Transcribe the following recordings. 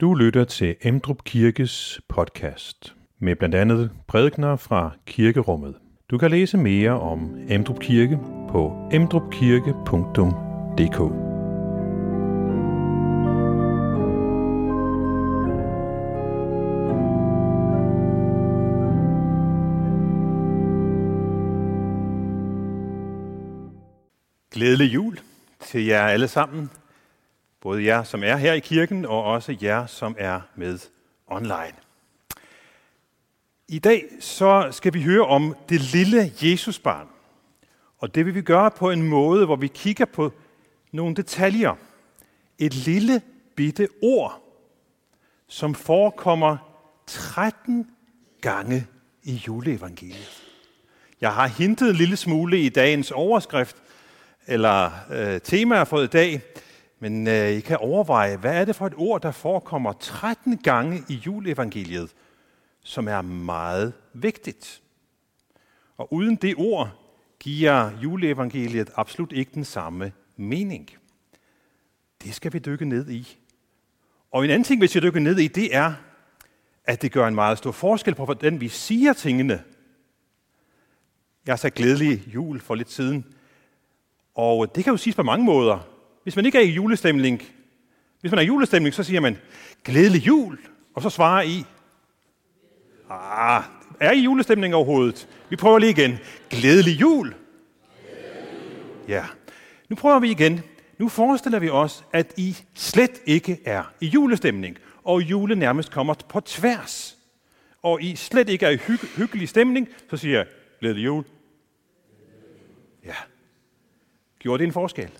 Du lytter til Emdrup Kirkes podcast med blandt andet prædikner fra kirkerummet. Du kan læse mere om Emdrup Kirke på emdrupkirke.dk. Glædelig jul til jer alle sammen. Både jer, som er her i kirken, og også jer, som er med online. I dag så skal vi høre om det lille Jesusbarn. Og det vil vi gøre på en måde, hvor vi kigger på nogle detaljer. Et lille bitte ord, som forekommer 13 gange i juleevangeliet. Jeg har hintet en lille smule i dagens overskrift, eller øh, temaer for i dag, men øh, I kan overveje, hvad er det for et ord, der forekommer 13 gange i juleevangeliet, som er meget vigtigt. Og uden det ord giver juleevangeliet absolut ikke den samme mening. Det skal vi dykke ned i. Og en anden ting, vi skal dykke ned i, det er, at det gør en meget stor forskel på, hvordan vi siger tingene. Jeg sagde glædelig jul for lidt siden, og det kan jo siges på mange måder. Hvis man ikke er i julestemning, hvis man er i julestemning, så siger man, glædelig jul, og så svarer I, ah, er I julestemning overhovedet? Vi prøver lige igen. Glædelig jul. Ja. Nu prøver vi igen. Nu forestiller vi os, at I slet ikke er i julestemning, og julen nærmest kommer på tværs. Og I slet ikke er i hy- hyggelig stemning, så siger jeg, glædelig jul. Ja. Gjorde det en forskel?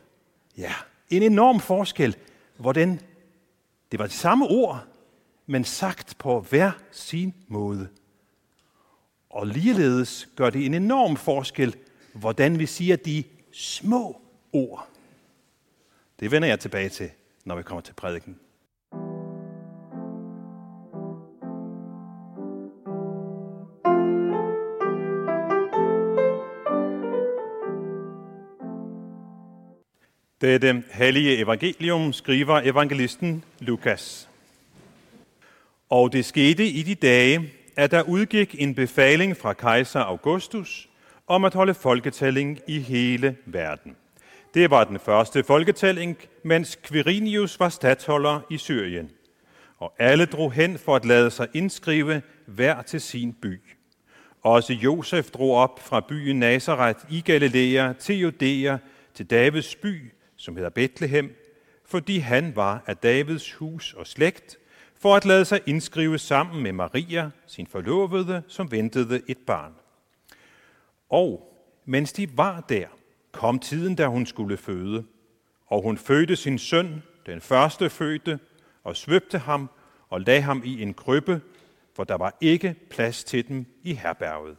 Ja. En enorm forskel, hvordan det var det samme ord, men sagt på hver sin måde. Og ligeledes gør det en enorm forskel, hvordan vi siger de små ord. Det vender jeg tilbage til, når vi kommer til prædiken. Dette hellige evangelium skriver evangelisten Lukas. Og det skete i de dage, at der udgik en befaling fra kejser Augustus om at holde folketælling i hele verden. Det var den første folketælling, mens Quirinius var stattholder i Syrien. Og alle drog hen for at lade sig indskrive hver til sin by. Også Josef drog op fra byen Nazareth i Galilea til Judæa til Davids by, som hedder Bethlehem, fordi han var af Davids hus og slægt, for at lade sig indskrive sammen med Maria, sin forlovede, som ventede et barn. Og mens de var der, kom tiden, da hun skulle føde, og hun fødte sin søn, den første fødte, og svøbte ham og lagde ham i en krybbe, for der var ikke plads til dem i herberget.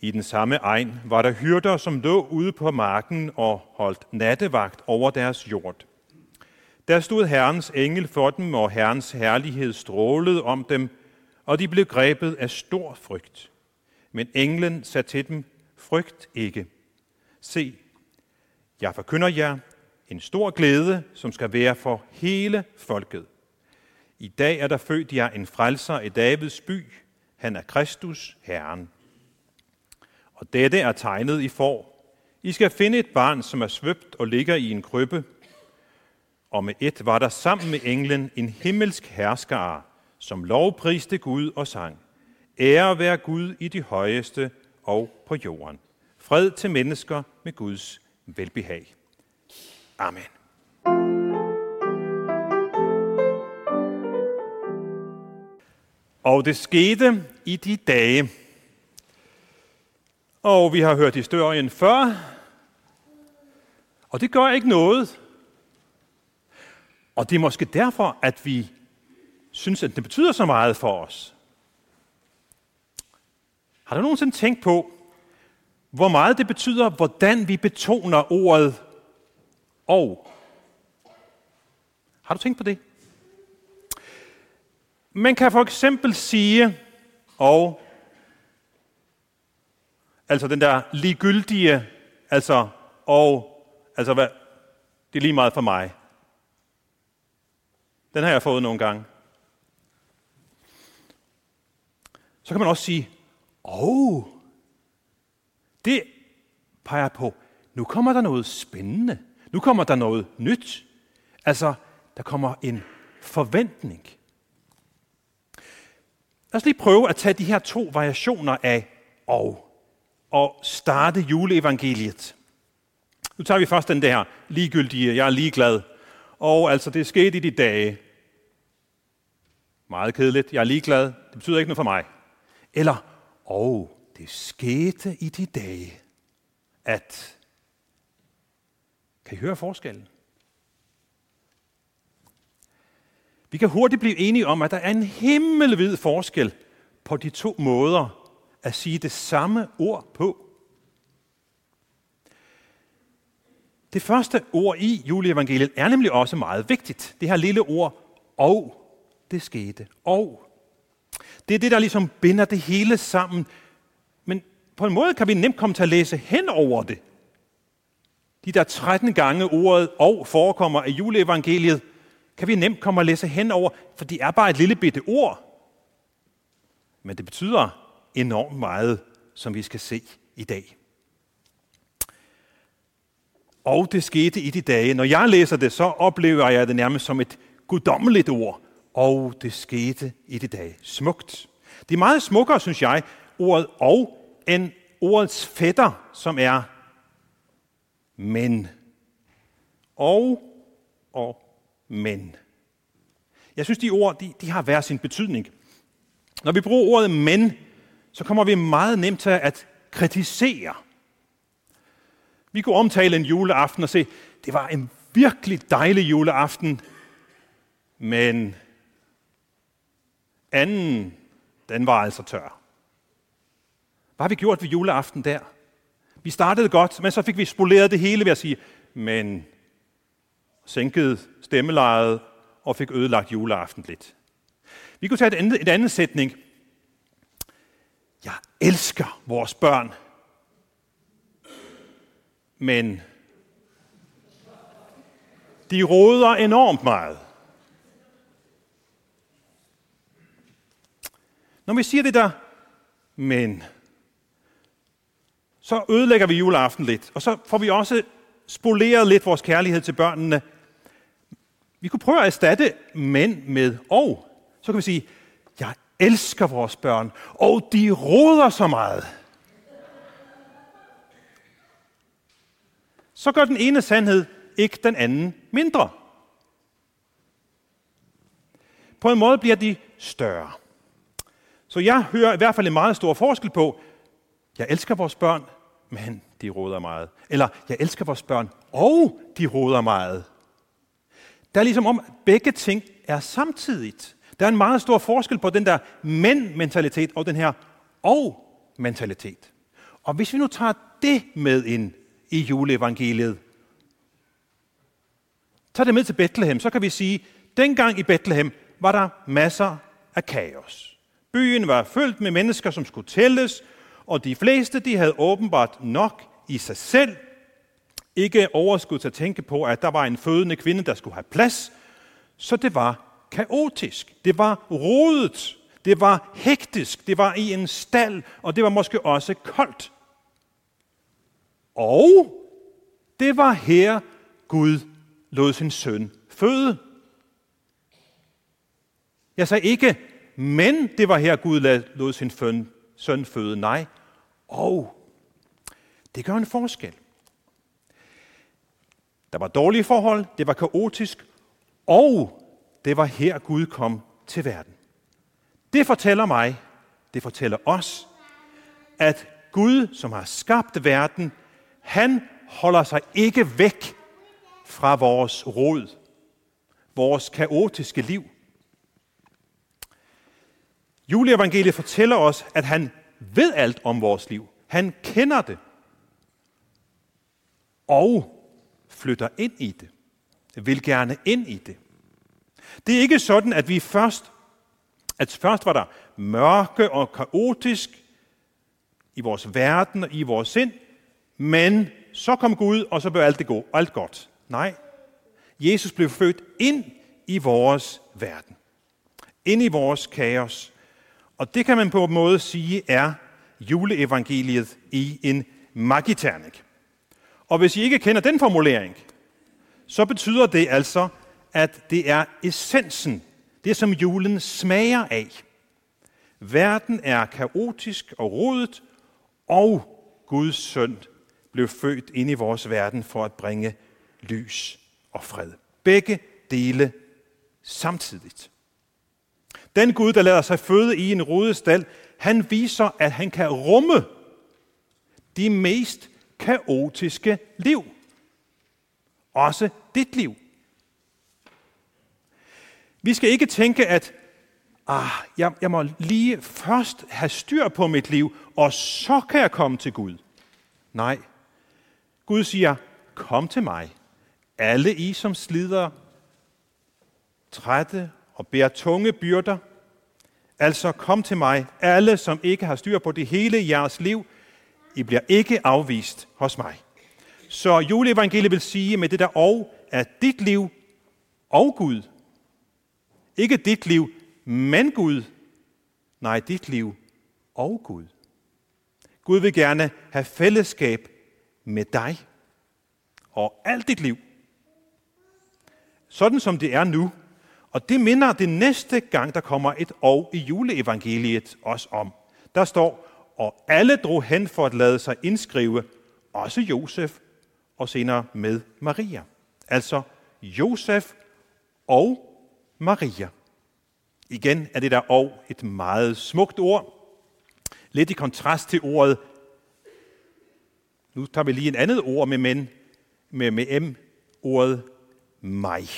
I den samme egen var der hyrder, som lå ude på marken og holdt nattevagt over deres jord. Der stod Herrens engel for dem, og Herrens herlighed strålede om dem, og de blev grebet af stor frygt. Men englen sagde til dem, frygt ikke. Se, jeg forkynder jer en stor glæde, som skal være for hele folket. I dag er der født jer en frelser i Davids by. Han er Kristus, Herren. Og dette er tegnet i for. I skal finde et barn, som er svøbt og ligger i en krybbe. Og med et var der sammen med englen en himmelsk herskare, som lovpriste Gud og sang. Ære være Gud i de højeste og på jorden. Fred til mennesker med Guds velbehag. Amen. Og det skete i de dage, og vi har hørt historien før, og det gør ikke noget. Og det er måske derfor, at vi synes, at det betyder så meget for os. Har du nogensinde tænkt på, hvor meget det betyder, hvordan vi betoner ordet og? Har du tænkt på det? Man kan for eksempel sige og Altså den der ligegyldige, altså, og, altså hvad, det er lige meget for mig. Den har jeg fået nogle gange. Så kan man også sige, åh, oh, det peger på, nu kommer der noget spændende. Nu kommer der noget nyt. Altså, der kommer en forventning. Lad os lige prøve at tage de her to variationer af og, og starte juleevangeliet. Nu tager vi først den der ligegyldige, jeg er ligeglad. Og altså, det skete i de dage. Meget kedeligt, jeg er ligeglad, det betyder ikke noget for mig. Eller, og det skete i de dage, at... Kan I høre forskellen? Vi kan hurtigt blive enige om, at der er en himmelvid forskel på de to måder at sige det samme ord på. Det første ord i juleevangeliet er nemlig også meget vigtigt. Det her lille ord, og det skete, og. Det er det, der ligesom binder det hele sammen. Men på en måde kan vi nemt komme til at læse hen over det. De der 13 gange ordet og forekommer i juleevangeliet, kan vi nemt komme og læse hen over, for det er bare et lille bitte ord. Men det betyder enormt meget, som vi skal se i dag. Og det skete i de dage. Når jeg læser det, så oplever jeg det nærmest som et guddommeligt ord. Og det skete i de dage. Smukt. Det er meget smukkere, synes jeg, ordet og, end ordets fætter, som er men. Og, og, men. Jeg synes, de ord, de, de har hver sin betydning. Når vi bruger ordet men, så kommer vi meget nemt til at kritisere. Vi kunne omtale en juleaften og se, det var en virkelig dejlig juleaften, men anden, den var altså tør. Hvad har vi gjort ved juleaften der? Vi startede godt, men så fik vi spoleret det hele ved at sige, men sænkede stemmelejet og fik ødelagt juleaften lidt. Vi kunne tage et andet, et andet sætning. Jeg elsker vores børn, men de råder enormt meget. Når vi siger det der, men, så ødelægger vi juleaften lidt, og så får vi også spoleret lidt vores kærlighed til børnene. Vi kunne prøve at erstatte men med og. Så kan vi sige, elsker vores børn, og de roder så meget. Så gør den ene sandhed ikke den anden mindre. På en måde bliver de større. Så jeg hører i hvert fald en meget stor forskel på, jeg elsker vores børn, men de råder meget. Eller jeg elsker vores børn, og de råder meget. Der er ligesom om, at begge ting er samtidigt. Der er en meget stor forskel på den der men-mentalitet og den her og-mentalitet. Og hvis vi nu tager det med ind i juleevangeliet, tager det med til Bethlehem, så kan vi sige, dengang i Bethlehem var der masser af kaos. Byen var fyldt med mennesker, som skulle tælles, og de fleste de havde åbenbart nok i sig selv. Ikke overskud til at tænke på, at der var en fødende kvinde, der skulle have plads. Så det var kaotisk. Det var rodet. Det var hektisk. Det var i en stald, og det var måske også koldt. Og det var her, Gud lod sin søn føde. Jeg sagde ikke, men det var her, Gud lod sin søn føde. Nej, og det gør en forskel. Der var dårlige forhold, det var kaotisk, og det var her Gud kom til verden. Det fortæller mig, det fortæller os, at Gud, som har skabt verden, han holder sig ikke væk fra vores råd, vores kaotiske liv. Juleevangeliet fortæller os, at han ved alt om vores liv. Han kender det. Og flytter ind i det. Vil gerne ind i det. Det er ikke sådan, at vi først, at først var der mørke og kaotisk i vores verden og i vores sind, men så kom Gud, og så blev alt, det gå, alt godt. Nej, Jesus blev født ind i vores verden. Ind i vores kaos. Og det kan man på en måde sige er juleevangeliet i en magiternik. Og hvis I ikke kender den formulering, så betyder det altså, at det er essensen, det som julen smager af. Verden er kaotisk og rodet, og Guds søn blev født ind i vores verden for at bringe lys og fred. Begge dele samtidigt. Den Gud, der lader sig føde i en rodestal, han viser, at han kan rumme de mest kaotiske liv. Også dit liv. Vi skal ikke tænke, at ah, jeg, jeg må lige først have styr på mit liv, og så kan jeg komme til Gud. Nej. Gud siger, kom til mig. Alle I, som slider, trætte og bærer tunge byrder. Altså kom til mig, alle, som ikke har styr på det hele i jeres liv. I bliver ikke afvist hos mig. Så juleevangeliet vil sige med det der og, at dit liv og Gud, ikke dit liv, men Gud, nej, dit liv og Gud. Gud vil gerne have fællesskab med dig og alt dit liv. Sådan som det er nu. Og det minder det næste gang, der kommer et og i juleevangeliet os om. Der står, og alle drog hen for at lade sig indskrive, også Josef og senere med Maria. Altså Josef og Maria. Igen er det der og et meget smukt ord. Lidt i kontrast til ordet, nu tager vi lige en andet ord med, men, med, med M, ordet mig.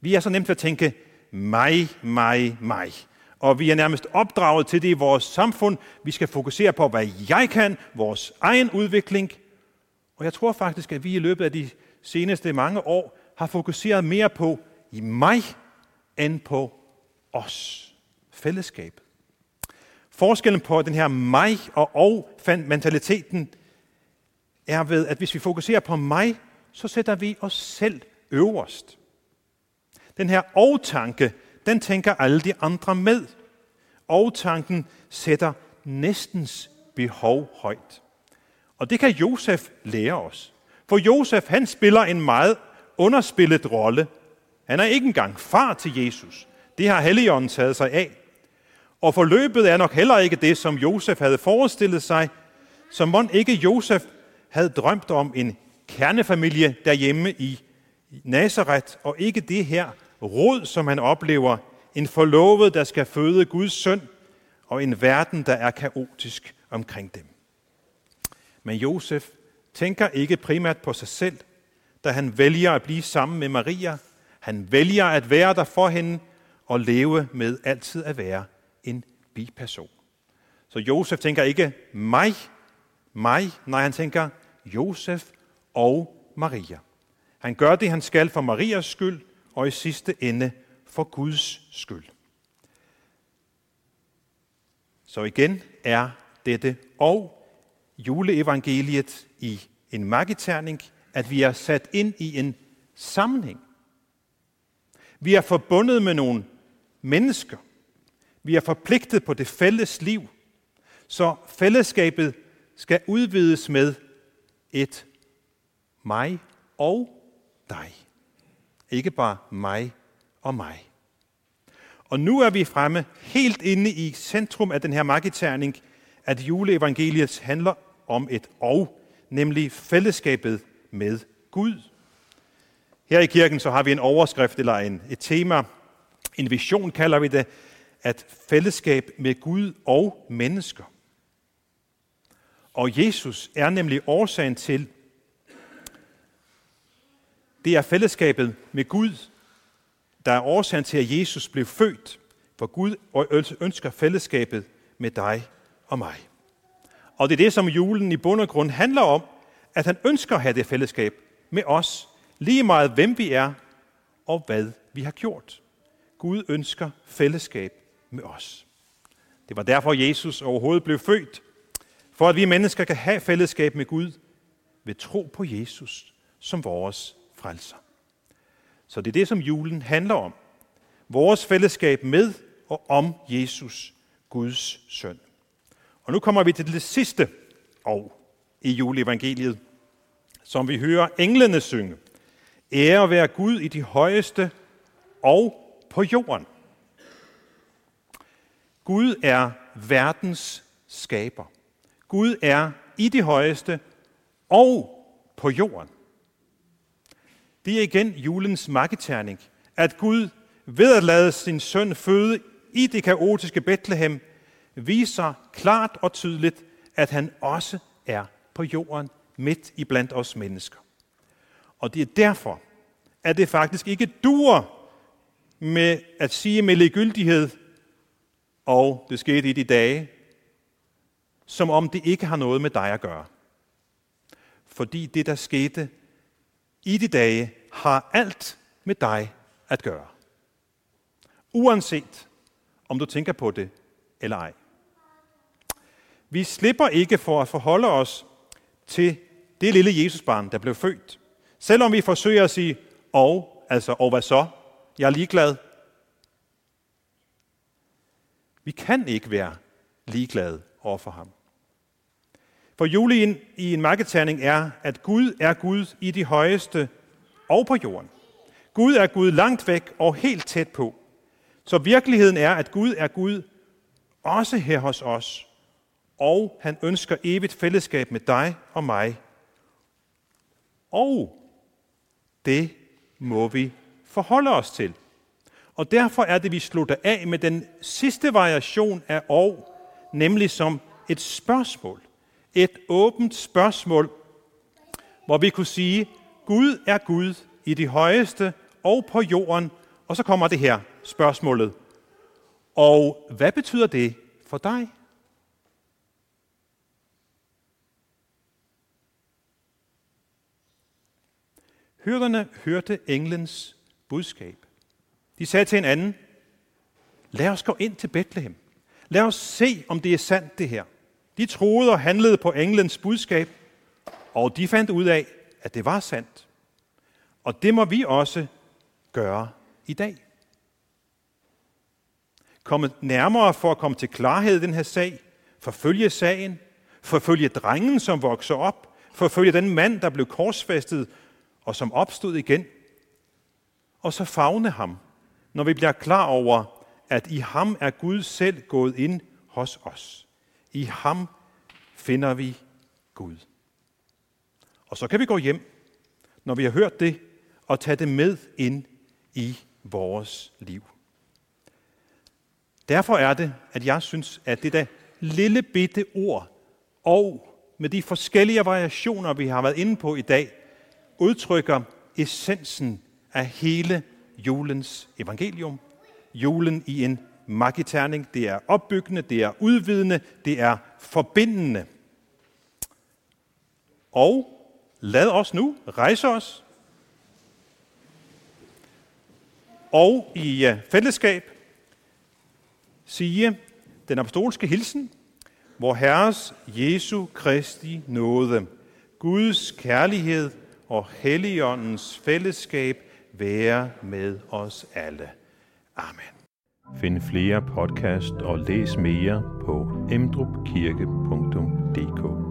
Vi er så nemt at tænke mig, mig, mig. Og vi er nærmest opdraget til det i vores samfund. Vi skal fokusere på, hvad jeg kan, vores egen udvikling. Og jeg tror faktisk, at vi i løbet af de seneste mange år har fokuseret mere på i mig, end på os. Fællesskabet. Forskellen på den her mig og og-mentaliteten er ved, at hvis vi fokuserer på mig, så sætter vi os selv øverst. Den her og-tanke, den tænker alle de andre med. Og-tanken sætter næstens behov højt. Og det kan Josef lære os. For Josef, han spiller en meget underspillet rolle. Han er ikke engang far til Jesus. Det har Helligånden taget sig af. Og forløbet er nok heller ikke det, som Josef havde forestillet sig, som mon ikke Josef havde drømt om en kernefamilie derhjemme i Nazareth, og ikke det her rod, som han oplever, en forlovet, der skal føde Guds søn, og en verden, der er kaotisk omkring dem. Men Josef tænker ikke primært på sig selv, da han vælger at blive sammen med Maria. Han vælger at være der for hende og leve med altid at være en biperson. Så Josef tænker ikke mig, mig, nej, han tænker Josef og Maria. Han gør det, han skal for Marias skyld, og i sidste ende for Guds skyld. Så igen er dette og juleevangeliet i en magiterning, at vi er sat ind i en sammenhæng. Vi er forbundet med nogle mennesker. Vi er forpligtet på det fælles liv. Så fællesskabet skal udvides med et mig og dig. Ikke bare mig og mig. Og nu er vi fremme helt inde i centrum af den her magiterning, at juleevangeliet handler om et og, nemlig fællesskabet med Gud. Her i kirken så har vi en overskrift eller en, et tema, en vision kalder vi det, at fællesskab med Gud og mennesker. Og Jesus er nemlig årsagen til, det er fællesskabet med Gud, der er årsagen til, at Jesus blev født. For Gud ønsker fællesskabet med dig og mig. Og det er det, som julen i bund og grund handler om, at han ønsker at have det fællesskab med os, lige meget hvem vi er og hvad vi har gjort. Gud ønsker fællesskab med os. Det var derfor, Jesus overhovedet blev født. For at vi mennesker kan have fællesskab med Gud ved tro på Jesus som vores frelser. Så det er det, som julen handler om. Vores fællesskab med og om Jesus, Guds søn. Og nu kommer vi til det sidste år i juleevangeliet, som vi hører englene synge. Ære være Gud i de højeste og på jorden. Gud er verdens skaber. Gud er i de højeste og på jorden. Det er igen julens marketerning, at Gud ved at lade sin søn føde i det kaotiske Bethlehem, viser klart og tydeligt, at han også er på jorden midt i blandt os mennesker. Og det er derfor, at det faktisk ikke duer med at sige med ligegyldighed, og det skete i de dage, som om det ikke har noget med dig at gøre. Fordi det, der skete i de dage, har alt med dig at gøre. Uanset om du tænker på det eller ej. Vi slipper ikke for at forholde os til det lille Jesusbarn, der blev født. Selvom vi forsøger at sige, og, altså, og hvad så? Jeg er ligeglad. Vi kan ikke være ligeglade over for ham. For julien i en marketerning er, at Gud er Gud i de højeste og på jorden. Gud er Gud langt væk og helt tæt på. Så virkeligheden er, at Gud er Gud også her hos os, og han ønsker evigt fællesskab med dig og mig. Og det må vi forholde os til. Og derfor er det, vi slutter af med den sidste variation af og, nemlig som et spørgsmål. Et åbent spørgsmål, hvor vi kunne sige, Gud er Gud i de højeste og på jorden. Og så kommer det her spørgsmålet. Og hvad betyder det for dig? Hyrderne hørte englens budskab. De sagde til hinanden, lad os gå ind til Bethlehem. Lad os se, om det er sandt det her. De troede og handlede på englens budskab, og de fandt ud af, at det var sandt. Og det må vi også gøre i dag. Komme nærmere for at komme til klarhed i den her sag, forfølge sagen, forfølge drengen, som vokser op, forfølge den mand, der blev korsfæstet og som opstod igen, og så fagne ham, når vi bliver klar over, at i ham er Gud selv gået ind hos os. I ham finder vi Gud. Og så kan vi gå hjem, når vi har hørt det, og tage det med ind i vores liv. Derfor er det, at jeg synes, at det der lille bitte ord, og med de forskellige variationer, vi har været inde på i dag, udtrykker essensen af hele julens evangelium. Julen i en magiterning. Det er opbyggende, det er udvidende, det er forbindende. Og lad os nu rejse os og i øh, fællesskab sige den apostolske hilsen, hvor Herres Jesu Kristi nåde, Guds kærlighed og Helligåndens fællesskab være med os alle. Amen. Find flere podcast og læs mere på emdrupkirke.dk